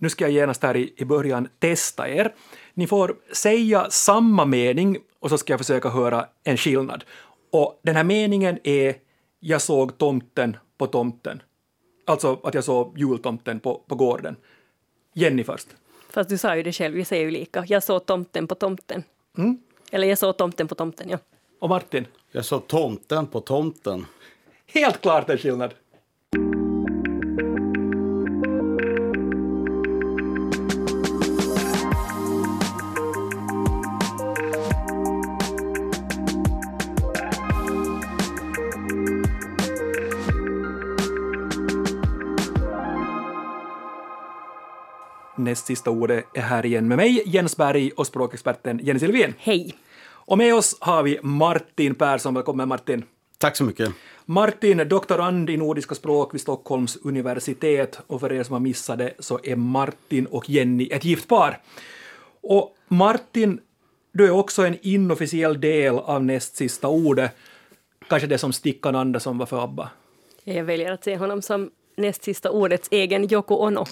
nu ska jag genast här i, i början testa er. Ni får säga samma mening och så ska jag försöka höra en skillnad. Och den här meningen är jag såg tomten på tomten. Alltså att jag såg jultomten på, på gården. Jenny först. Fast du sa ju det själv, vi säger ju lika. Jag såg tomten på tomten. Mm. Eller jag såg tomten på tomten, ja. Och Martin? Jag såg tomten på tomten. Helt klart en skillnad. Näst sista ordet är här igen med mig, Jens Berg och språkexperten Jenny Silvin. Hej! Och med oss har vi Martin Persson. Välkommen Martin. Tack så mycket. Martin, doktorand i nordiska språk vid Stockholms universitet. Och för er som har missat det så är Martin och Jenny ett gift par. Och Martin, du är också en inofficiell del av näst sista ordet. Kanske det som Stickan Andersson var för ABBA. Jag väljer att se honom som näst sista ordets egen Yoko Ono.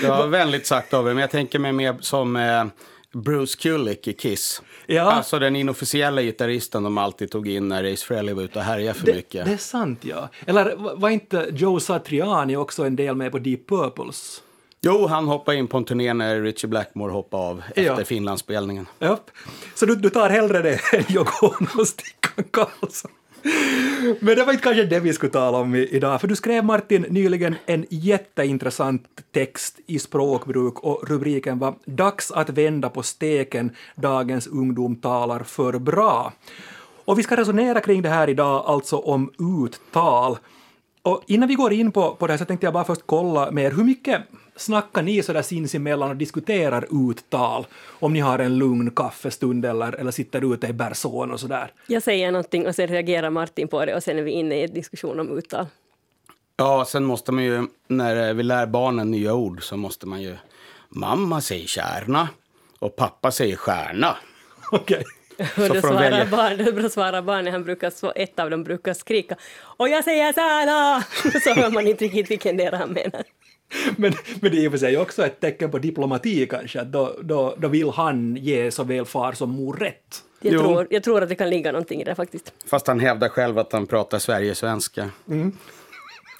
Det var vänligt sagt av er, men jag tänker mig mer som eh, Bruce Kulick i Kiss. Ja. Alltså den inofficiella gitarristen de alltid tog in när Ace Frehley var ute och härjade för Det, mycket. det är sant, ja. Eller var inte Joe Satriani också en del med på Deep Purples? Jo, han hoppade in på en turné när Richie Blackmore hoppade av efter Ja. Finlandsspelningen. Japp. Så du, du tar hellre det än Yoko Ono och Stickan Karlsson. Men det var inte kanske det vi skulle tala om idag, för du skrev Martin nyligen en jätteintressant text i språkbruk och rubriken var “Dags att vända på steken, dagens ungdom talar för bra”. Och vi ska resonera kring det här idag, alltså om uttal. Och innan vi går in på, på det här så tänkte jag bara först kolla med er, hur mycket snackar ni sådär sinsemellan och diskuterar uttal? Om ni har en lugn kaffestund eller, eller sitter ute i Bersån och sådär. Jag säger någonting och sen reagerar Martin på det och sen är vi inne i en diskussion om uttal. Ja, sen måste man ju, när vi lär barnen nya ord så måste man ju... Mamma säger kärna och pappa säger stjärna. Okej. Och Så då svarar, välja. barn, då svarar barnet, han brukar, ett av dem brukar skrika och jag säger Sana! Så hör man inte riktigt vilken del han menar. Men, men det är i och för sig också ett tecken på diplomati kanske, att då, då, då vill han ge såväl far som mor rätt. Jag tror, jag tror att det kan ligga någonting i det faktiskt. Fast han hävdar själv att han pratar Sverigesvenska.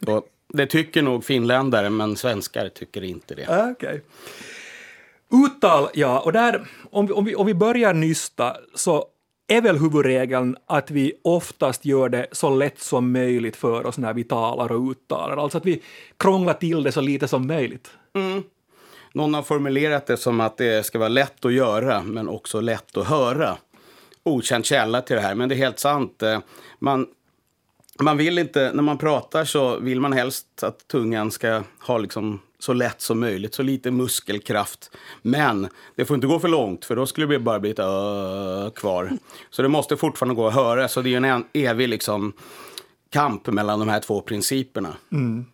Och det tycker nog finländare, men svenskar tycker inte det. Ah, Okej. Uttal, ja, och där, om vi, om, vi, om vi börjar nysta så är väl huvudregeln att vi oftast gör det så lätt som möjligt för oss när vi talar och uttalar, alltså att vi krånglar till det så lite som möjligt. Mm. Någon har formulerat det som att det ska vara lätt att göra, men också lätt att höra. Okänd källa till det här, men det är helt sant. Eh, man, man vill inte, när man pratar så vill man helst att tungan ska ha liksom så lätt som möjligt, så lite muskelkraft. Men det får inte gå för långt, för då skulle det bara bli ett ö kvar. Så det måste fortfarande gå att höra, så det är en evig liksom kamp mellan de här två principerna. Mm.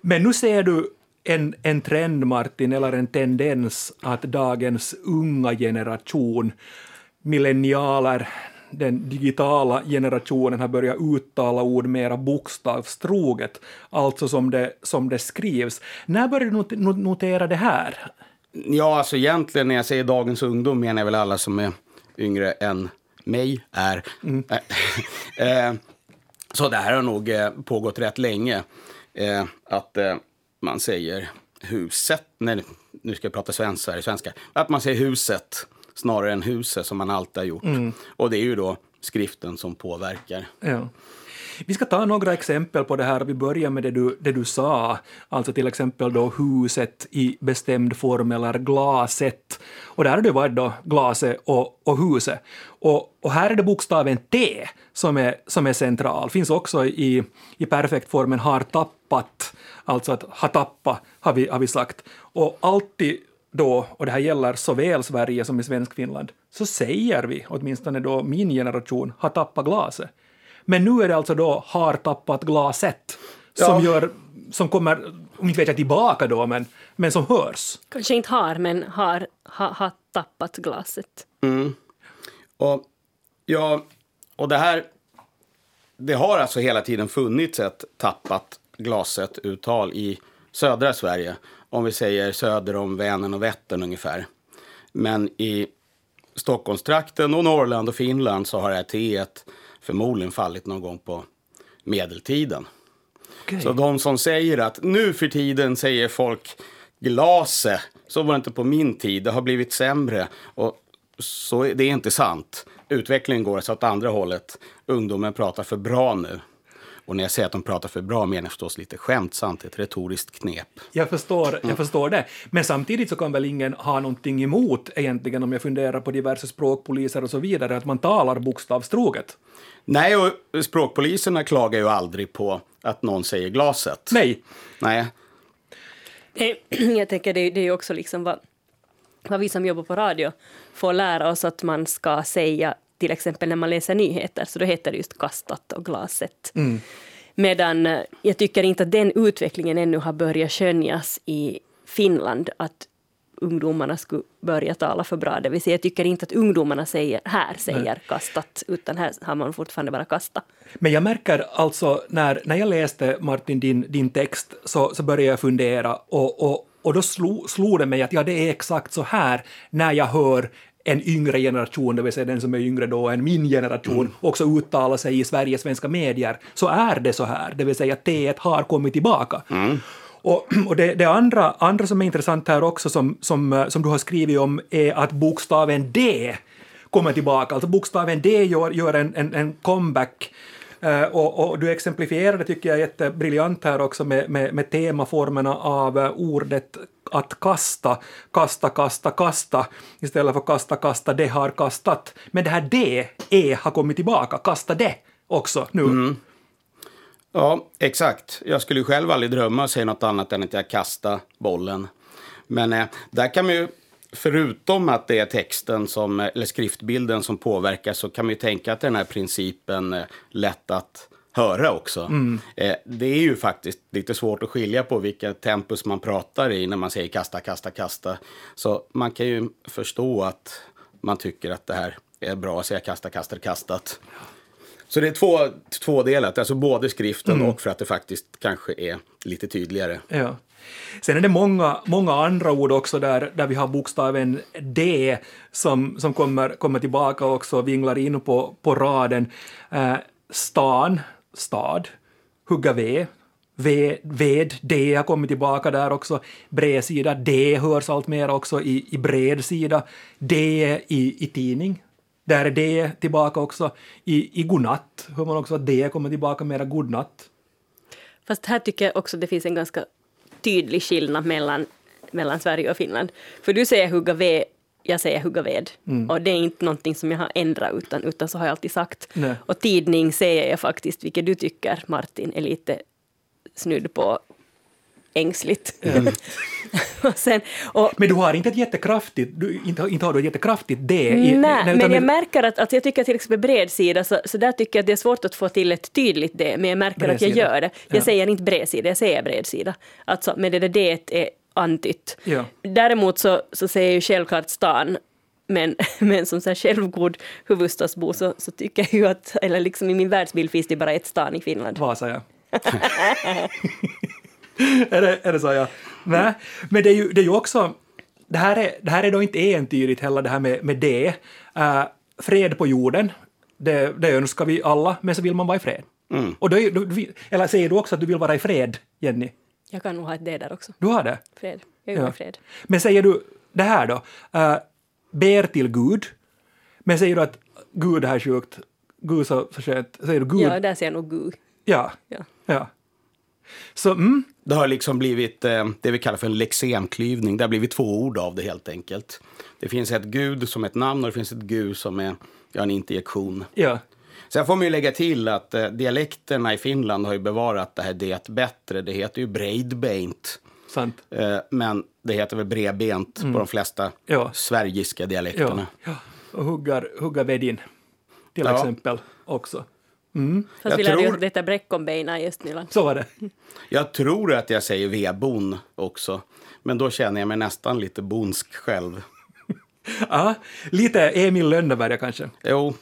Men nu ser du en, en trend, Martin, eller en tendens att dagens unga generation, millennialer, den digitala generationen har börjat uttala ord mera bokstavstroget, alltså som det, som det skrivs. När började du not- not- notera det här? Ja, alltså egentligen när jag säger dagens ungdom menar jag väl alla som är yngre än mig är. Eh, så det här har nog eh, pågått rätt länge. Eh, att man säger huset, nej nu ska jag prata svenska, svenska. Att man säger huset snarare än huset som man alltid har gjort. Och det är ju då skriften som påverkar. Ja. Vi ska ta några exempel på det här. Vi börjar med det du, det du sa, alltså till exempel då huset i bestämd form eller glaset. Och där har det varit då glaset och, och huset. Och, och här är det bokstaven T som är, som är central. Finns också i, i perfektformen har tappat, alltså att ha tappat har vi, har vi sagt. Och alltid då, och det här gäller såväl Sverige som i Svenskfinland, så säger vi, åtminstone då min generation, har tappat glaset. Men nu är det alltså då har tappat glaset som, Ja. gör, som kommer, om inte vet jag tillbaka då, men, men som hörs. Kanske inte har, men har, ha, har tappat glaset. Och, ja, och det här... Det har alltså hela tiden funnits ett tappat glaset-uttal i södra Sverige. Om vi säger söder om Vänern och Vättern ungefär. Men i Stockholmstrakten och Norrland och Finland så har det här teet förmodligen fallit någon gång på medeltiden. Okej. Så de som säger att nu för tiden säger folk glase, så var det inte på min tid, det har blivit sämre. Och så är det är inte sant. Utvecklingen går så åt andra hållet. Ungdomen pratar för bra nu. Och när jag säger att de pratar för bra menar jag förstås lite skämtsamt, ett retoriskt knep. Jag förstår, jag förstår det. Men samtidigt så kan väl ingen ha någonting emot egentligen om jag funderar på diverse språkpoliser och så vidare, att man talar bokstavstroget. Nej, och språkpoliserna klagar ju aldrig på att någon säger glaset. Nej. Nej. Det, jag tänker det, det är ju också liksom vad, vad vi som jobbar på radio får lära oss att man ska säga till exempel när man läser nyheter, så då heter det just kastat och glaset. Medan eh, jag tycker inte att den utvecklingen ännu har börjat skönjas i Finland, att ungdomarna skulle börja tala för bra. Det vill säga, jag tycker inte att ungdomarna säger, här säger kastat, utan här har man fortfarande bara kasta. Men jag märker alltså, när, när jag läste Martin din, din text, så, så började jag fundera och, och, och då slog, slog det mig att ja, det är exakt så här när jag hör en yngre generation, det vill säga den som är yngre då än min generation, också uttala sig i Sveriges svenska medier, så är det så här, det vill säga att T1 har kommit tillbaka. Och, och det, det andra, andra som är intressant här också, som, som, eh, som du har skrivit om, är att bokstaven D kommer tillbaka. Alltså bokstaven D gör, gör en, en, en comeback. Eh, och, och du exemplifierade, tycker jag, jättebriljant här också med, med, med temaformerna av eh, ordet att kasta, kasta, kasta, kasta, istället för kasta, kasta, det har kastat. Men det här D, E, har kommit tillbaka, kasta det också nu. Mm. Ja, exakt. Jag skulle själv aldrig drömma att säga något annat än att jag kastar bollen. Men eh, där kan man ju, förutom att det är texten som, eh, eller skriftbilden som påverkar, så kan man ju tänka att den här principen eh, lätt att höra också. Eh, det är ju faktiskt lite svårt att skilja på vilka tempus man pratar i när man säger kasta, kasta, kasta. Så man kan ju förstå att man tycker att det här är bra att säga kasta, kastar, kastat. Så det är två, tvådelat, alltså både skriften och för att det faktiskt kanske är lite tydligare. Ja. Sen är det många, många andra ord också där, där vi har bokstaven D som, som kommer, kommer tillbaka också och vinglar in på, på raden. Eh, stan, stad, hugga ved, ved, ved, D har kommit tillbaka där också. Bredsida, D hörs allt mer också i, i bredsida. D i, i tidning. Där är D tillbaka också. I, i godnatt hör man också att D kommer tillbaka mera godnatt. Fast här tycker jag också det finns en ganska tydlig skillnad mellan, mellan Sverige och Finland. För du säger hugga ved, jag säger hugga ved. Och det är inte någonting som jag har ändrat, utan, utan så har jag alltid sagt. Nej. Och tidning säger jag faktiskt, vilket du tycker, Martin, är lite snudd på ängsligt. och sen, och, Men du har inte ett jättekraftigt, du, inte, inte har du ett jättekraftigt D? i- Nej, utan men jag märker att, att jag tycker till exempel bredsida, så, så där tycker jag att det är svårt att få till ett tydligt D, men jag märker att jag Bredsida. gör det. Jag Ja. säger inte bredsida, jag säger bredsida. Alltså, men det där D är antytt. Ja. Däremot så, så säger jag ju självklart stan, men, men som så här självgod huvudstadsbo så, så tycker jag ju att, eller liksom i min världsbild finns det bara ett stan i Finland. Vasa, ja. är, det, är det så, ja? Nej, men det är ju, det är ju också... Det här är, det här är då inte entydigt heller, det här med, med det. Uh, fred på jorden, det, det önskar vi alla, men så vill man vara i fred. Och då, är- då, eller säger du också att du vill vara i fred, Jenny? Jag kan nog ha ett D där också. Du har det? Fred. Jag är Ja. i fred. Men säger du det här då, uh, ber till Gud, men säger du att Gud är sjukt, Gud så, så skönt, säger du Gud? Ja, där ser jag nog Gu. Ja. Ja. ja. Så, mm, Det har liksom blivit eh, det vi kallar för en lexemklyvning. Det har blivit två ord av det helt enkelt. Det finns ett gud som ett namn och det finns ett gud som är ja, en interjektion. ja. Sen får man ju lägga till att eh, dialekterna i Finland har ju bevarat det här det bättre. Det heter ju breidbeint. Sant. Eh, men det heter väl bredbent på de flesta Ja. sverigiska dialekterna. Ja. ja. Och huggar, huggar vedin, till Ja. exempel, också. Fast Jag vi lärde tror- oss att det heter bräckonbeina i Östnyland. Så var det. Jag tror att jag säger vedbon också. Men då känner jag mig nästan lite bonsk själv. Ja, lite Emil Lönneberga kanske. Jo,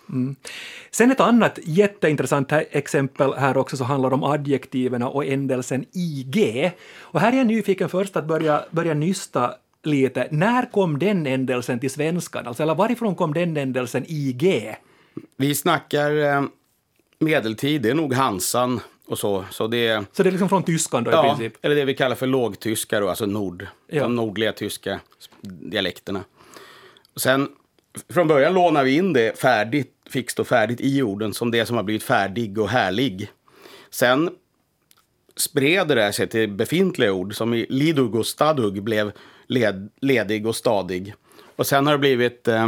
Sen ett annat jätteintressant här, exempel här också så handlar om adjektiven och ändelsen IG. Och här är jag nyfiken först att börja, börja nysta lite. När kom den ändelsen till svenskan? Alltså, eller varifrån kom den ändelsen IG? vi snackar eh, medeltid, det är nog Hansan och så. Så det Så det är liksom från tyskan då i ja, princip? eller det vi kallar för lågtyska då, alltså nord. Ja. De nordliga tyska dialekterna. Sen, från början lånar vi in det färdigt, fixt och färdigt i orden som det som har blivit färdig och härlig. Sen spred det sig till befintliga ord som i lidug och stadug blev led, ledig och stadig. Och sen har det blivit eh,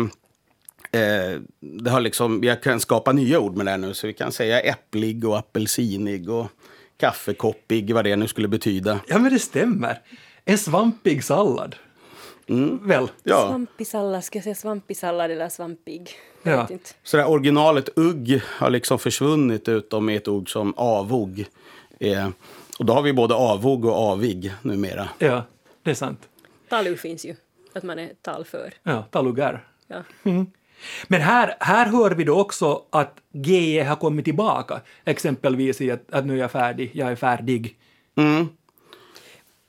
eh, det har liksom, jag kan skapa nya ord med det här nu, så vi kan säga äpplig och apelsinig och kaffekoppig, vad det nu skulle betyda. Ja, men det stämmer. En svampig sallad. Väl? Ja, Svampig sallad, ska jag säga svampig sallad eller svampig? Jag Ja. så det originalet ugg har liksom försvunnit utom i ett ord som avog. Eh, och då har vi både avog och avig numera. Ja, det är sant. Talu finns ju, att man är talför. Ja, talugar. Ja. Men här, här hör vi då också att GE har kommit tillbaka, exempelvis i att, att nu är jag färdig, jag är färdig. Mm.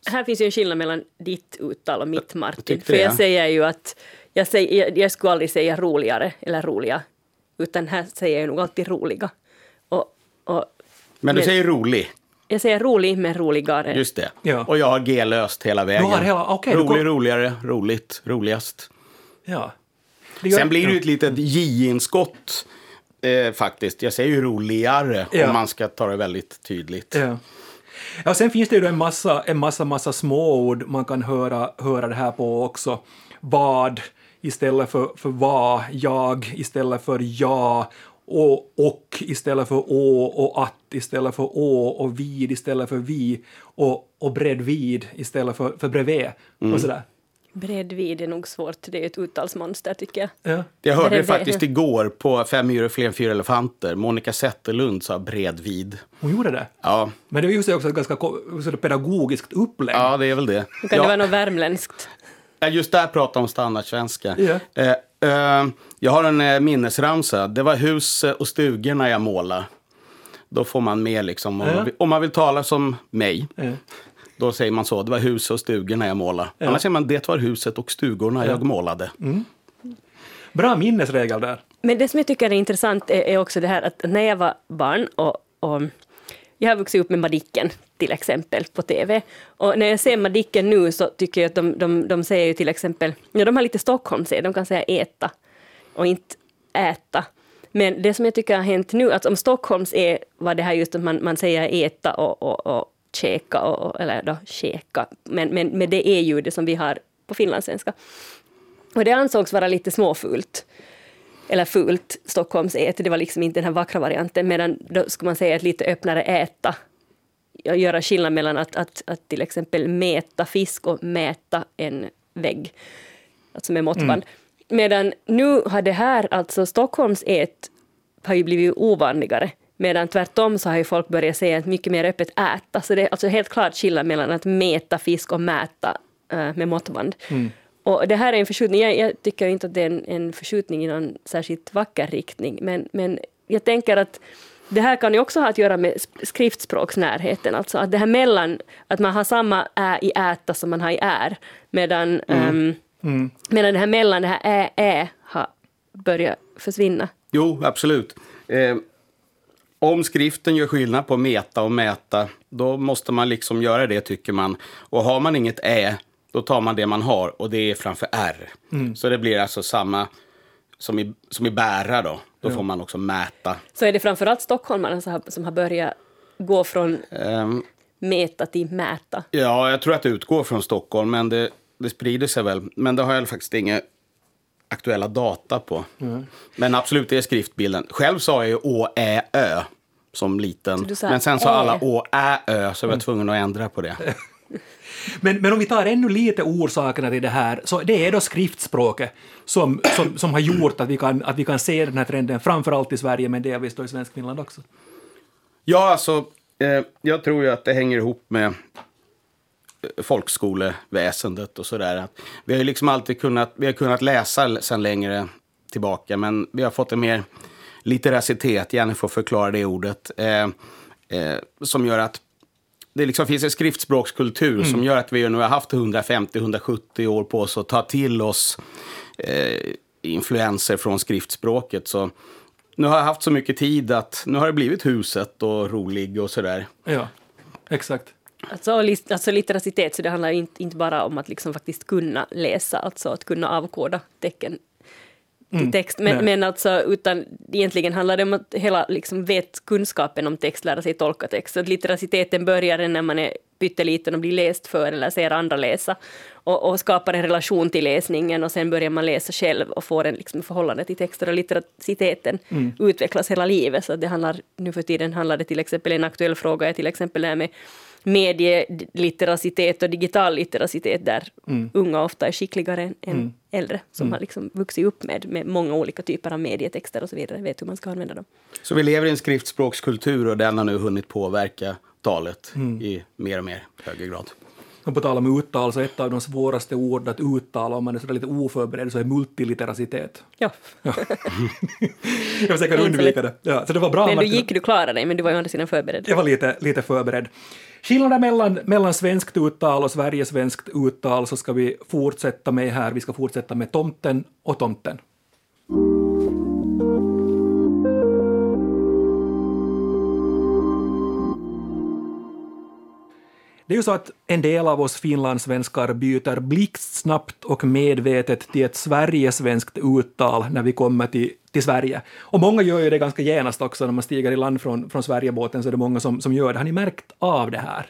Här finns ju en skillnad mellan ditt uttal och mitt, Martin. För jag ja. säger ju att jag, säger, jag, skulle aldrig säga roligare eller roliga, utan här säger jag nog alltid roliga. Och, och Men du Men- säger rolig, jag säger rolig men roligare. just det. Ja. Och jag har G-löst hela vägen. har hela- du Rolig, kom- roligare, roligt, roligast. Ja. Det gör- Sen blir det ju ett litet J-inskott eh, faktiskt. Jag säger ju roligare Ja. om man ska ta det väldigt tydligt. Ja. Ja, sen finns det ju då en massa, en massa, massa småord man kan höra, höra det här på också. Vad istället för, för vad, jag istället för ja, och, och istället för å och att istället för å och vid istället för vi och, och bredvid istället för, för bredvid och sådär. Bredvid är nog svårt, det är ett uttalsmonster tycker jag. Ja. Jag hörde det faktiskt igår på Fem myror fler än fyra elefanter. Monica Zetterlund sa bredvid. Hon gjorde det. Ja, Men det var ju också ett ganska det pedagogiskt upplägg. ja det är väl det. Kan det Ja. vara något värmländskt? Just där pratar om standardsvenska. Ja. Eh, eh, jag har en eh, minnesramsa. Det var hus och stugorna jag målade. Då får man med liksom, om, Ja. man vill, om man vill tala som mig. Ja. Då säger man så. Det var hus och stugorna jag målade. Annars säger man det var huset och stugorna jag målade. Bra minnesregel där. Men det som jag tycker är intressant är, är också det här att när jag var barn och, och jag har vuxit upp med Madicken till exempel på TV. Och när jag ser Madicken nu så tycker jag att de, de, de säger ju till exempel, ja de har lite Stockholmsed, de kan säga äta och inte äta. Men det som jag tycker har hänt nu, att om Stockholms är var det här just att man, man säger äta och, och, och käka, och, eller då käka, men, men med det är ju det som vi har på finlandssvenska. Och det ansågs vara lite småfult eller fult Stockholms ät, det var liksom inte den här vackra varianten, medan då skulle man säga ett lite öppnare äta. Och göra skillnad mellan att, att, att till exempel mäta fisk och mäta en vägg, alltså med måttband. Medan nu har det här, alltså Stockholms ät, har ju blivit ovanligare. Medan tvärtom så har ju folk börjat säga ett mycket mer öppet äta. Så det är alltså helt klart skillnad mellan att mäta fisk och mäta eh, med måttband. Och det här är en förskjutning, jag, jag tycker inte att det är en, en förskjutning i någon särskilt vacker riktning, men, men jag tänker att det här kan ju också ha att göra med sp- skriftspråksnärheten, alltså att det här mellan, att man har samma ä i äta som man har i är, medan, ehm, medan det här mellan, det här ä, ä har börjat försvinna. Jo, absolut. Eh, om skriften gör skillnad på meta och mäta, då måste man liksom göra det tycker man. Och har man inget ä, då tar man det man har och det är framför r. Så det blir alltså samma som i, som i bära då. Då får man också mäta. Så är det framförallt stockholmarna som har, som har börjat gå från Ehm, meta till mäta. ja, jag tror att det utgår från Stockholm, men det, det sprider sig väl. Men det har jag faktiskt inga aktuella data på. Men absolut, det är skriftbilden. Själv sa jag ju å, ä, ö som liten. sa Men sen sa ä. alla å, ä, ö, så jag var tvungen att ändra på det. Men, men om vi tar ännu lite orsakerna till det här, så det är då skriftspråket som, som, som har gjort att vi, kan, att vi kan se den här trenden, framförallt i Sverige, men delvis då i Svenskfinland också. Ja, alltså, eh, jag tror ju att det hänger ihop med folkskoleväsendet och sådär. Vi har ju liksom alltid kunnat, vi har kunnat läsa sedan längre tillbaka, men vi har fått en mer litteracitet, Jenny får förklara det ordet, eh, eh, som gör att det liksom finns en skriftspråkskultur mm. som gör att vi nu har haft 150-170 år på oss att ta till oss eh, influenser från skriftspråket. Så nu har jag haft så mycket tid att nu har det blivit huset och rolig och sådär. Ja, exakt. Alltså, alltså litteracitet, så det handlar inte, inte bara om att liksom faktiskt kunna läsa, alltså att kunna avkoda tecken mm, text. Men, men alltså, utan egentligen handlar det om att hela liksom, vet kunskapen om text, lära sig tolka text. Så att litteraciteten börjar när man är pytteliten och blir läst för eller ser andra läsa och, och, skapar en relation till läsningen och sen börjar man läsa själv och får en liksom, förhållande till texter och litteraciteten mm. utvecklas hela livet. Så det handlar, nu för tiden handlar det till exempel, en aktuell fråga är till exempel det här med medielitteracitet och digital litteracitet där mm. unga ofta är skickligare än, mm. äldre som mm. har liksom vuxit upp med, med många olika typer av medietexter och så vidare, vet hur man ska använda dem. Så vi lever i en skriftspråkskultur och den har nu hunnit påverka talet mm. i mer och mer högre grad. Och på tal om uttal, så ett av de svåraste orden att uttala om man är så lite oförberedd så är multiliteracitet. Ja. ja. jag försöker undvika det. Ja, så det var bra. Men du gick, du klarade dig, men du var ju å andra sidan förberedd. Jag var lite, lite förberedd. Skillnaden mellan, mellan svenskt uttal och sverigesvenskt uttal så ska vi fortsätta med här. Vi ska fortsätta med tomten och tomten. Det är ju så att en del av oss finlandssvenskar byter blixtsnabbt och medvetet till ett sverigesvenskt uttal när vi kommer till, till Sverige. Och många gör ju det ganska genast också när man stiger i land från, från Sverigebåten så är det många som, som gör det. Har ni märkt av det här?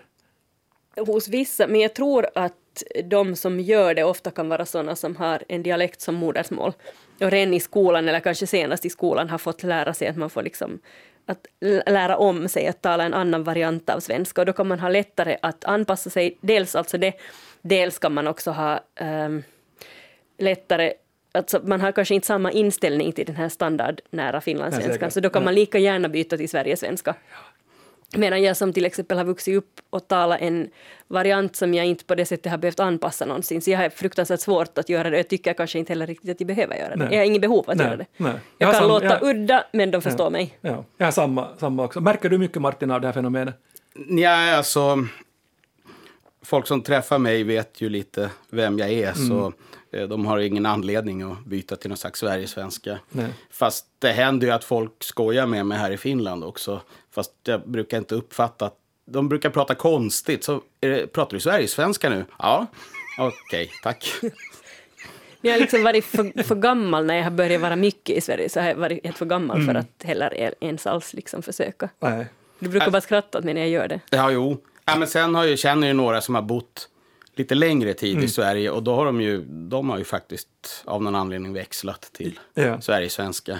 Hos vissa, men jag tror att de som gör det ofta kan vara sådana som har en dialekt som modersmål och redan i skolan eller kanske senast i skolan har fått lära sig att man får liksom att lära om sig att tala en annan variant av svenska. Och då kan man ha lättare att anpassa sig. Dels alltså det, dels kan man också ha um, lättare Alltså man har kanske inte samma inställning till den här standardnära finlandssvenskan, så då kan man lika gärna byta till sverigesvenska. Medan jag som till exempel har vuxit upp och talat en variant som jag inte på det sättet har behövt anpassa någonsin, så jag har fruktansvärt svårt att göra det. Jag tycker kanske inte heller riktigt att jag behöver göra det. Nej. Jag har inget behov att nej. göra det. Nej. Jag, jag kan låta jag... udda, men de förstår ja. mig. Ja. Jag har samma, samma också. Märker du mycket, Martin, av det här fenomenet? Ja, alltså... Folk som träffar mig vet ju lite vem jag är, mm. så eh, de har ingen anledning att byta till någon slags Sverigesvenska. Fast det händer ju att folk skojar med mig här i Finland också. Fast jag brukar inte uppfatta att de brukar prata konstigt. Så det, pratar du Sverigesvenska nu? Ja. Okej, okay, tack. Jag har liksom varit för, för, gammal när jag har börjat vara mycket i Sverige. Så har jag varit helt för gammal mm. för att heller ens alls liksom försöka. Nej. Du brukar bara skratta åt mig när jag gör det. Ja, jo. Ja, men sen har jag, känner jag några som har bott lite längre tid mm. i Sverige och då har de ju, de har ju faktiskt av någon anledning växlat till ja. Sverigesvenska.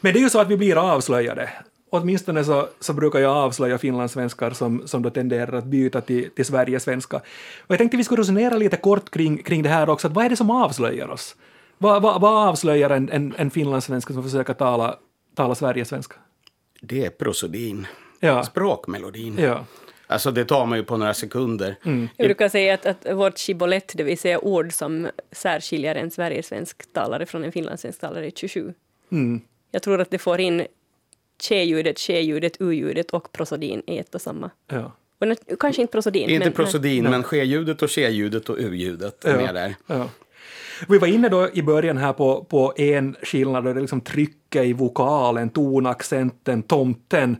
Men det är ju så att vi blir avslöjade åtminstone så, så brukar jag avslöja finlandssvenskar som, som då tenderar att byta till, till Sverigesvenska. Och jag tänkte vi skulle resonera lite kort kring, kring det här också, att vad är det som avslöjar oss? Vad, vad, vad avslöjar en, en, en finlandssvenska som försöker tala, tala Sverigesvenska? Det är prosodin, ja. språkmelodin. Ja. Alltså det tar man ju på några sekunder. Mm. Jag brukar säga att, att vårt shibbolett, det vill säga ord som särskiljer en sverigesvensk talare från en finlandssvensk talare, är 27. Mm. Jag tror att det får in tje-ljudet, tje-ljudet, u-ljudet och prosodin i ett och samma. Ja. Och kanske inte prosodin. Inte men, prosodin, men, men ske-ljudet och tje-ljudet och u-ljudet är ja. med där. Ja. Vi var inne då i början här på, på en skillnad, det är liksom trycket i vokalen, tonaccenten, tomten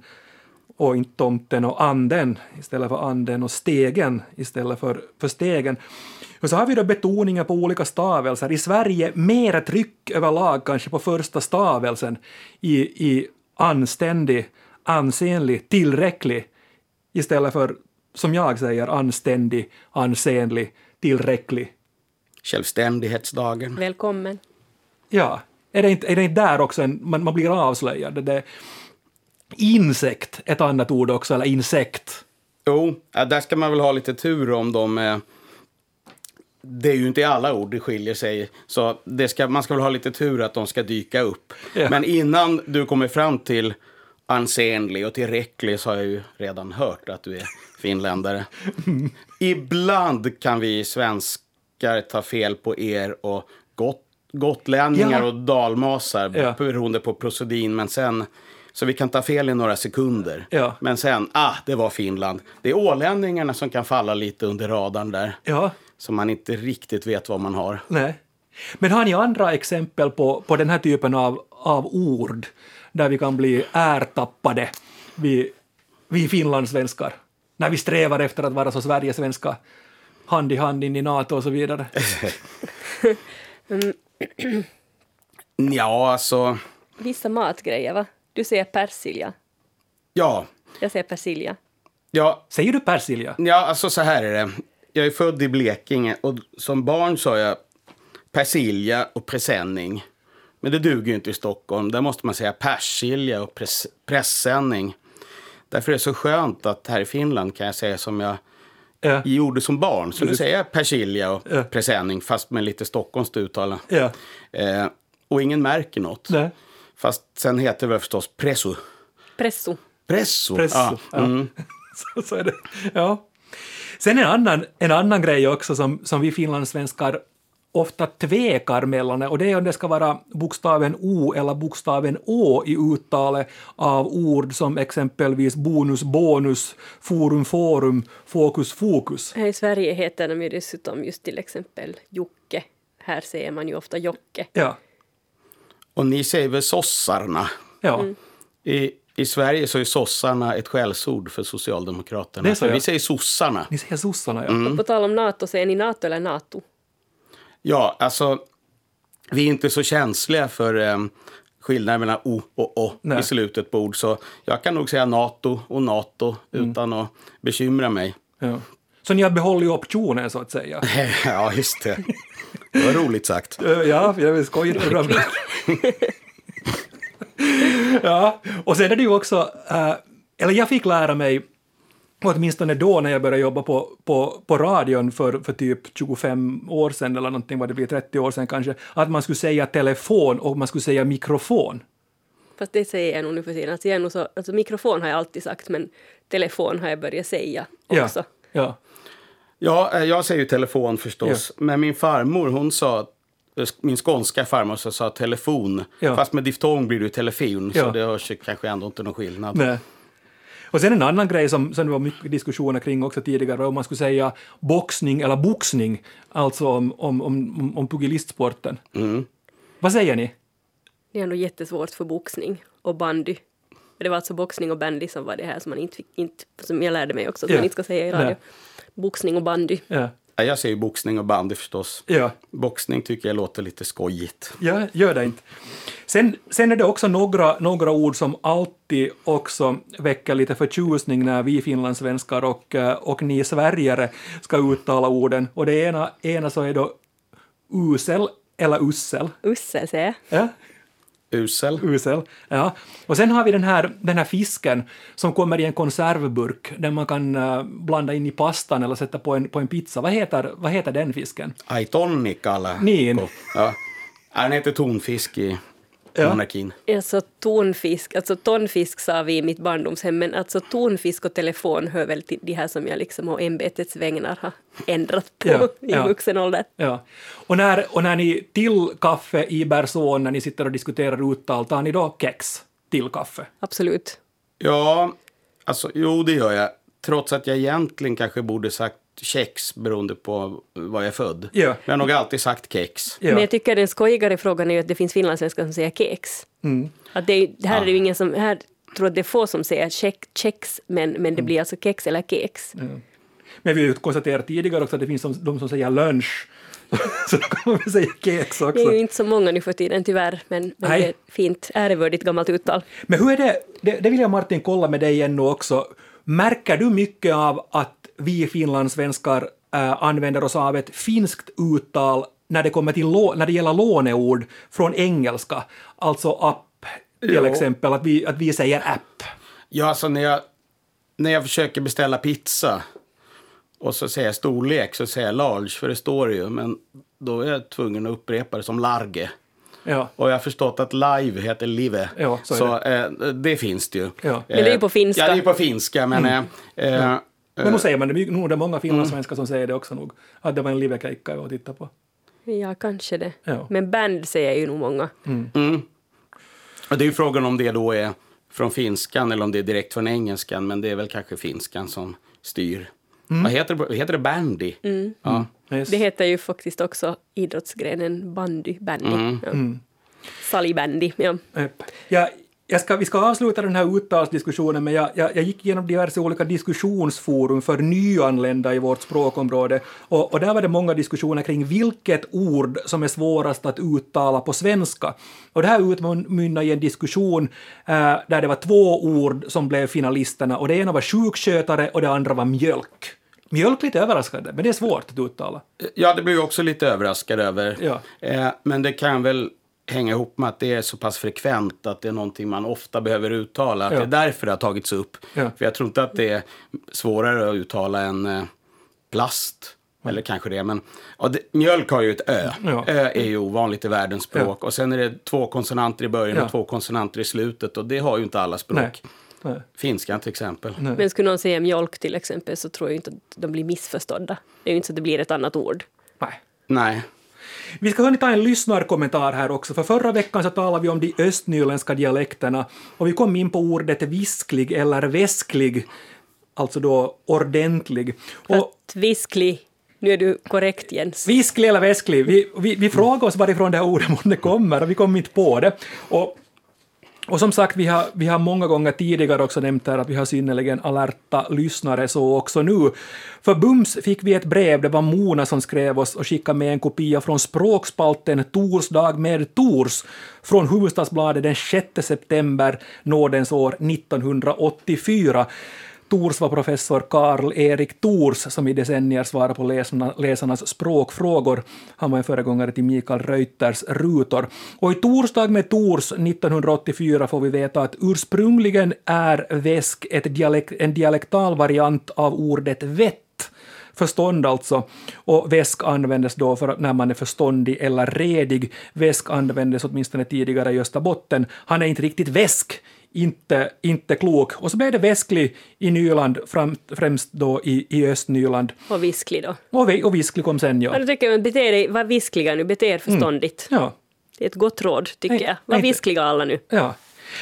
och inte tomten och anden istället för anden och stegen istället för, för stegen. Och så har vi då betoningen på olika stavelser. I Sverige mer tryck överlag kanske på första stavelsen i, i anständig, ansenlig, tillräcklig istället för, som jag säger, anständig, ansenlig, tillräcklig. Självständighetsdagen. Välkommen. Ja, är det inte, är det inte där också en, man, man blir avslöjad? Det, insekt, ett annat ord också, eller insekt. Jo, där ska man väl ha lite tur om de... Eh, det är ju inte i alla ord det skiljer sig. Så ska, man ska väl ha lite tur att de ska dyka upp. Ja. Men innan du kommer fram till ansenlig och tillräcklig så har jag ju redan hört att du är finländare. Ibland kan vi svenskar ta fel på er och got, gotlänningar Ja. och dalmasar Ja. beroende på prosodin. Men sen, så vi kan ta fel i några sekunder. Ja. Men sen, ah, det var Finland. Det är ålänningarna som kan falla lite under radarn där. Ja, Så man inte riktigt vet vad man har. nej. Men har ni andra exempel på, på den här typen av, av ord där vi kan bli ärtappade, vi, vi finlandssvenskar, när vi strävar efter att vara så Sverigesvenska, hand i hand in i NATO och så vidare? Ja, alltså, Vissa matgrejer, va? Du säger persilja. ja. Jag säger persilja. Ja, Säger du persilja? Ja, alltså så här är det. Jag är född i Blekinge och som barn sa jag persilja och presenning. Men det duger ju inte i Stockholm. Där måste man säga persilja och pres pressändning. Därför är det så skönt att här i Finland kan jag säga som jag Ja. gjorde som barn. Så nu säger jag persilja och Ja. presenning fast med lite stockholmskt uttal. Ja. Eh, och ingen märker något. Nej. Fast sen heter det förstås presso. Presso. Presso. Presso. Ja. Mm. Så, så är det. Ja. Sen en annan, en annan grej också som, som vi finlandssvenskar ofta tvekar mellan och det är om det ska vara bokstaven O eller bokstaven Å i uttalet av ord som exempelvis bonus, bonus, forum, forum, fokus, fokus. Här i Sverige heter de ju dessutom just till exempel Jocke. Här säger man ju ofta Jocke. Ja. Och ni säger väl sossarna? Ja. Mm. I, I Sverige så är sossarna ett skällsord för Socialdemokraterna. Det så, För ja. Vi säger sossarna. Ni säger sossarna, ja. Mm. Och på tal om NATO, säger ni NATO eller NATO? Ja, alltså vi är inte så känsliga för um, skillnaden mellan O och Å Nej. i slutet på ord. Så jag kan nog säga NATO och NATO Mm. utan att bekymra mig. ja. Så ni har behållit optionen så att säga? ja, just det. Det var roligt sagt. Ja, jag vill skoja. ja, och sen är det ju också, eh, eller jag fick lära mig, åtminstone då när jag började jobba på, på, på radion för, för typ 25 år sedan eller någonting, vad det blir 30 år sedan kanske, att man skulle säga telefon och man skulle säga mikrofon. Fast det säger jag nog nu för tiden. Alltså jag så, alltså mikrofon har jag alltid sagt, men telefon har jag börjat säga också. Ja, ja. Ja, eh, jag säger ju telefon förstås. Men min farmor, hon sa, min skånska farmor så sa telefon. Ja. Fast med diftong blir det ju telefon. Ja. Så det hörs kanske ändå inte någon skillnad. Nej. Och sen en annan grej som, som det var mycket diskussioner kring också tidigare, om man skulle säga boxning eller boxning, alltså om, om, om, om pugilistsporten. Mm. Vad säger ni? Det är nog jättesvårt för boxning och bandy. Det var alltså boxning och bandy som var det här som man inte inte, som jag lärde mig också, som Ja. man inte ska säga i radio. Nej. Boxning och bandy. Ja. Ja, Jag säger boxning och bandy förstås. Ja, Boxning tycker jag låter lite skojigt. ja gör det inte. Sen, sen är det också några, några ord som alltid också väcker lite förtjusning när vi finlandssvenskar och, eh, och ni sverigare ska uttala orden. Och det ena, ena så är då usel eller ussel. Ussel säger jag. Ja, Usel. usel. Ja. Och sen har vi den här, den här fisken som kommer i en konservburk där man kan eh, blanda in i pastan eller sätta på en, på en pizza. Vad heter, vad heter den fisken? Aitonni kala. Niin. Ja, Den heter tonfisk i Ja. monarkin. Alltså tonfisk, alltså tonfisk sa vi i mitt barndomshem, men alltså tonfisk och telefon hör väl till de här som jag liksom å ämbetets vägnar har ändrat på Ja, i ja. vuxen ålder. Ja. Och när, och när ni till kaffe i Berson, när ni sitter och diskuterar uttal, tar ni då kex till kaffe? Absolut. Ja, alltså jo det gör jag. Trots att jag egentligen kanske borde sagt kex beroende på var jag är född. Ja. Men jag har nog alltid sagt kex. Ja. Men jag tycker den skojigare frågan är ju att det finns finlandssvenskar som säger kex. Mm. Att det, är- här är det ju ingen som, här tror jag det är få som säger kex, kex men, men Mm. det blir alltså kex eller kex. Men vi har ju konstaterat tidigare också att det finns som, de som säger lunch. Så då kan man väl säga kex Det också. är ju inte så många nu för tiden tyvärr, men, men det är ett fint, ärevördigt gammalt uttal. Men hur är det, det, det vill jag Martin kolla med dig ännu också. Märker du mycket av att vi finlandssvenskar äh, använder oss av ett finskt uttal när det, kommer till när det gäller låneord från engelska? Alltså app till Jo. exempel, att vi, att vi säger app. Ja, alltså när jag, när jag försöker beställa pizza och så säger jag storlek så säger jag large, för det står det ju. Men då är jag tvungen att upprepa det som large. Ja. Och jag har förstått att live heter live. Ja, så är så eh, det finns det ju. Ja. Men det är ju på Eh, finska. Ja, det är på finska, men... Eh, eh, Men nu säger man det, mycket- nog det är många finlandssvenskar som säger det också nog, att det var en livekeikka jag tittade på. Ja, kanske det. Ja. Men band säger ju nog många. och det är ju frågan om det då är från finskan eller om det är direkt från engelskan, men det är väl kanske finskan som styr. Vad heter det? Heter det bandy? Ja. Yes. Det heter ju faktiskt också idrottsgrenen bandy, bandy. Ja. Salibandy, ja. Eh, Ja, jag ska, vi ska avsluta den här uttalsdiskussionen, men jag, jag, jag gick igenom diverse olika diskussionsforum för nyanlända i vårt språkområde, och, och där var det många diskussioner kring vilket ord som är svårast att uttala på svenska. Och det här utmynnade i en diskussion eh, där det var två ord som blev finalisterna, och det ena var sjukskötare och det andra var mjölk. Mjölk lite överraskande, men det är svårt att uttala. Ja, det blir jag också lite överraskad över. Ja. Eh, men det kan väl hänga ihop med att det är så pass frekvent att det är någonting man ofta behöver uttala. Att Ja. Det är därför det har tagits upp. Ja. För jag tror inte att det är svårare att uttala än eh, plast. Eller kanske det, men ja, det, mjölk har ju ett ö. Ja. Ö är ju ovanligt i världens språk. Och sen är det två konsonanter i början Ja. och två konsonanter i slutet. Och det har ju inte alla språk. Nej. Nej. Finskan till exempel. Men skulle någon säga mjölk till exempel så tror jag inte att de blir missförstådda. Det är ju inte så att det blir ett annat ord. Nej. Nej. Vi ska hörni ta en lyssnarkommentar här också, för förra veckan så talade vi om de östnyländska dialekterna och vi kom in på ordet visklig eller väsklig, alltså då ordentlig. Och visklig, nu är du korrekt Jens. visklig eller väsklig, vi, vi, vi frågade oss varifrån det här ordet kommer och vi kom inte på det. Och och som sagt, vi har, vi har många gånger tidigare också nämnt här att vi har synnerligen alerta lyssnare, så också nu. För bums fick vi ett brev, det var Mona som skrev oss och skickade med en kopia från språkspalten Torsdag med Tors från Hufvudstadsbladet den 6 september nådens år 1984. Tors var professor Karl Erik Tors som i decennier svarade på läsarna, läsarnas språkfrågor. Han var en föregångare till Mikael Reuters rutor. Och i Torsdag med Tors 1984 får vi veta att ursprungligen är väsk ett dialekt, en dialektal variant av ordet vett förstånd alltså. Och väsk användes då för när man är förståndig eller redig. Väsk användes åtminstone tidigare i Österbotten. Han är inte riktigt väsk, inte, inte klok. Och så blev det väsklig i Nyland, fram, främst då i, i Östnyland. Och visklig då. Och, vi- och visklig kom sen, Ja, ja. då tycker jag, bete dig, var viskliga nu, bete er förståndigt. Ja, Det är ett gott råd, tycker Nej, jag. Var nej, viskliga alla nu. ja.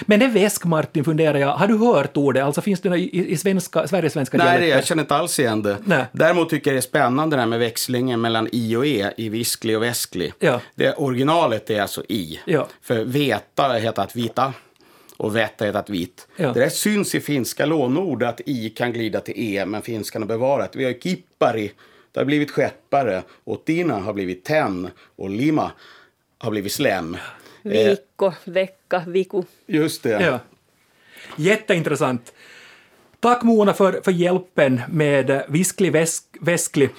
Men det är väsk, Martin, funderar jag. Har du hört ordet? Alltså finns det i, i svenska, Sverigesvenska Nej, dialekter? jag känner inte alls igen det. Nej. Däremot tycker jag det är spännande det här med växlingen mellan i och e i visklig och väsklig. Ja. Det originalet är alltså i. Ja. För veta heter att vita och veta heter att vit. Ja. Det där syns i finska lånord att i kan glida till e, men finskan har bevarat. Vi har kippari, det har blivit skeppare och tina har blivit tenn och lima har blivit slem. Eh, Viikko, vecka, viku. just det. Ja. Jätteintressant. Tack Mona för, för hjälpen med eh, Visklig väsk, Väsklig.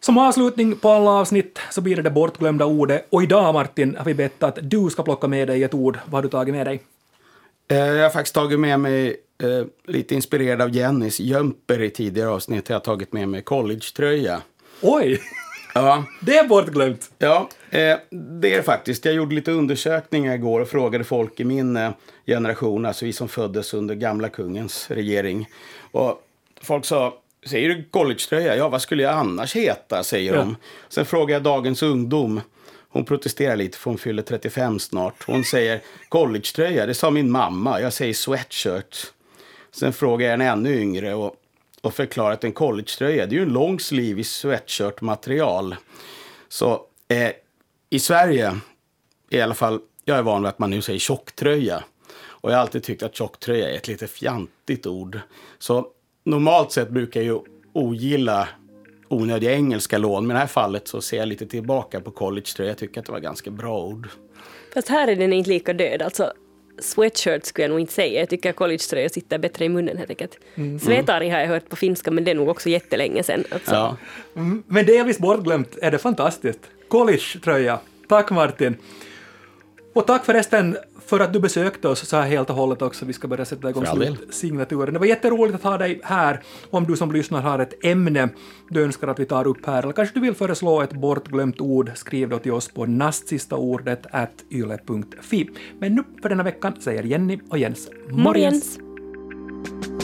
Som avslutning på alla avsnitt så blir det det bortglömda ordet. Och idag Martin har vi bett att du ska plocka med dig ett ord. Vad har du tagit med dig? Eh, Jag har faktiskt tagit med mig, eh, lite inspirerad av Jennys jumper i tidigare avsnitt, jag har tagit med mig collegetröja. Oj, Ja, det är bortglömt. ja eh, det är det faktiskt. Jag gjorde lite undersökningar igår och frågade folk i min generation, alltså vi som föddes under gamla kungens regering. Och folk sa, säger du collegetröja? Ja, vad skulle jag annars heta, säger Ja. de. Sen frågade jag dagens ungdom. Hon protesterar lite för hon fyller 35 snart. Hon säger collegetröja, det sa min mamma. Jag säger sweatshirt. Sen frågar jag en ännu yngre och, och förklarar att en collegetröja det är ju en lång sleeve i sweatshirt-material. Så eh, i Sverige, i alla fall, jag är van vid att man nu säger tjocktröja. Och jag har alltid tyckt att tjocktröja är ett lite fjantigt ord. Så normalt sett brukar jag ju ogilla onödiga engelska lån. Men i det här fallet så ser jag lite tillbaka på collegetröja. Jag tycker att det var ganska bra ord. Fast här är den inte lika död. Alltså, sweatshirt skulle jag nog inte säga. Jag tycker collegetröja sitter bättre i munnen helt enkelt. Svetari har jag hört på finska, men det är nog också jättelänge sedan. Alltså. Ja. Mm, Men delvis bortglömt är det fantastiskt. College-tröja. Tack Martin. Och tack förresten för att du besökte oss så här helt och hållet också. Vi ska börja sätta igång slutsignaturen. Det var jätteroligt att ha dig här. Om du som lyssnar har ett ämne du önskar att vi tar upp här, eller kanske du vill föreslå ett bortglömt ord, skriv då till oss på nastsistaordet at yle.fi. Men nu för denna veckan säger Jenny och Jens morgens. Morgens.